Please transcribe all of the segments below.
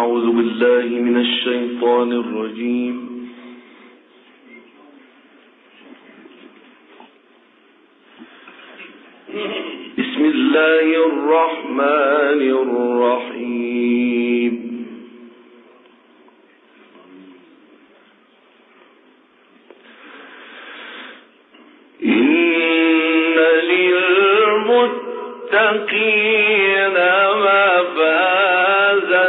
أعوذ بالله من الشيطان الرجيم. بسم الله الرحمن الرحيم. إن للمتقين مفازا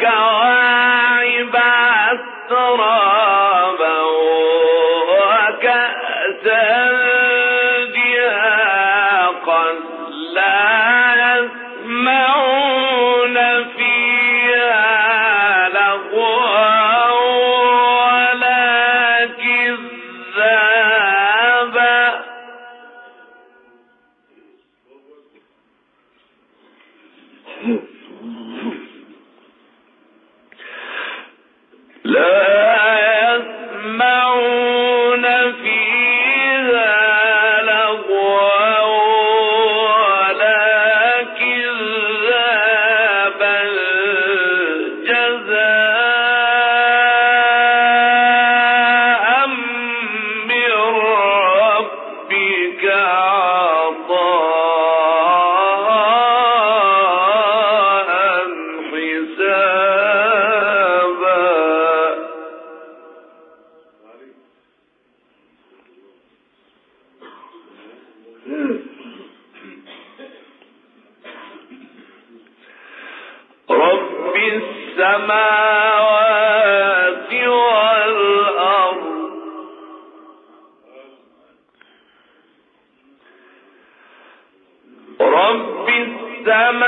كواعب أترابا وكأسا دهاقا لا يسمعون فيها لغوا ولا كذابا Hmm. السماوات والأرض. رب السماوات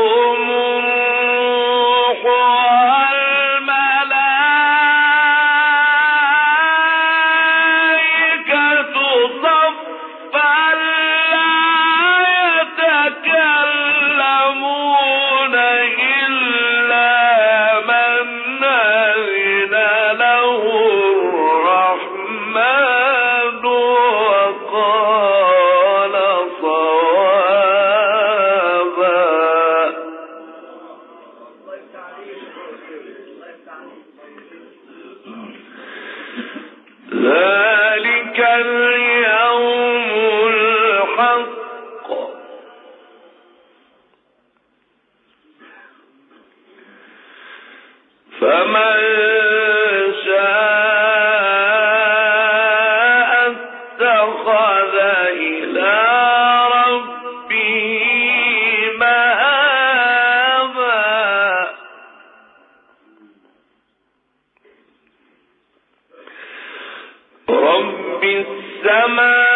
رب السماوات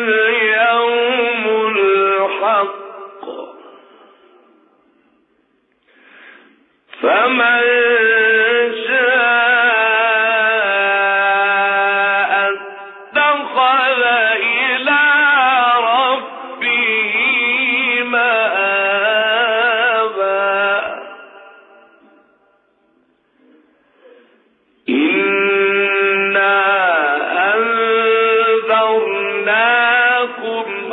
اليوم الحق. فمن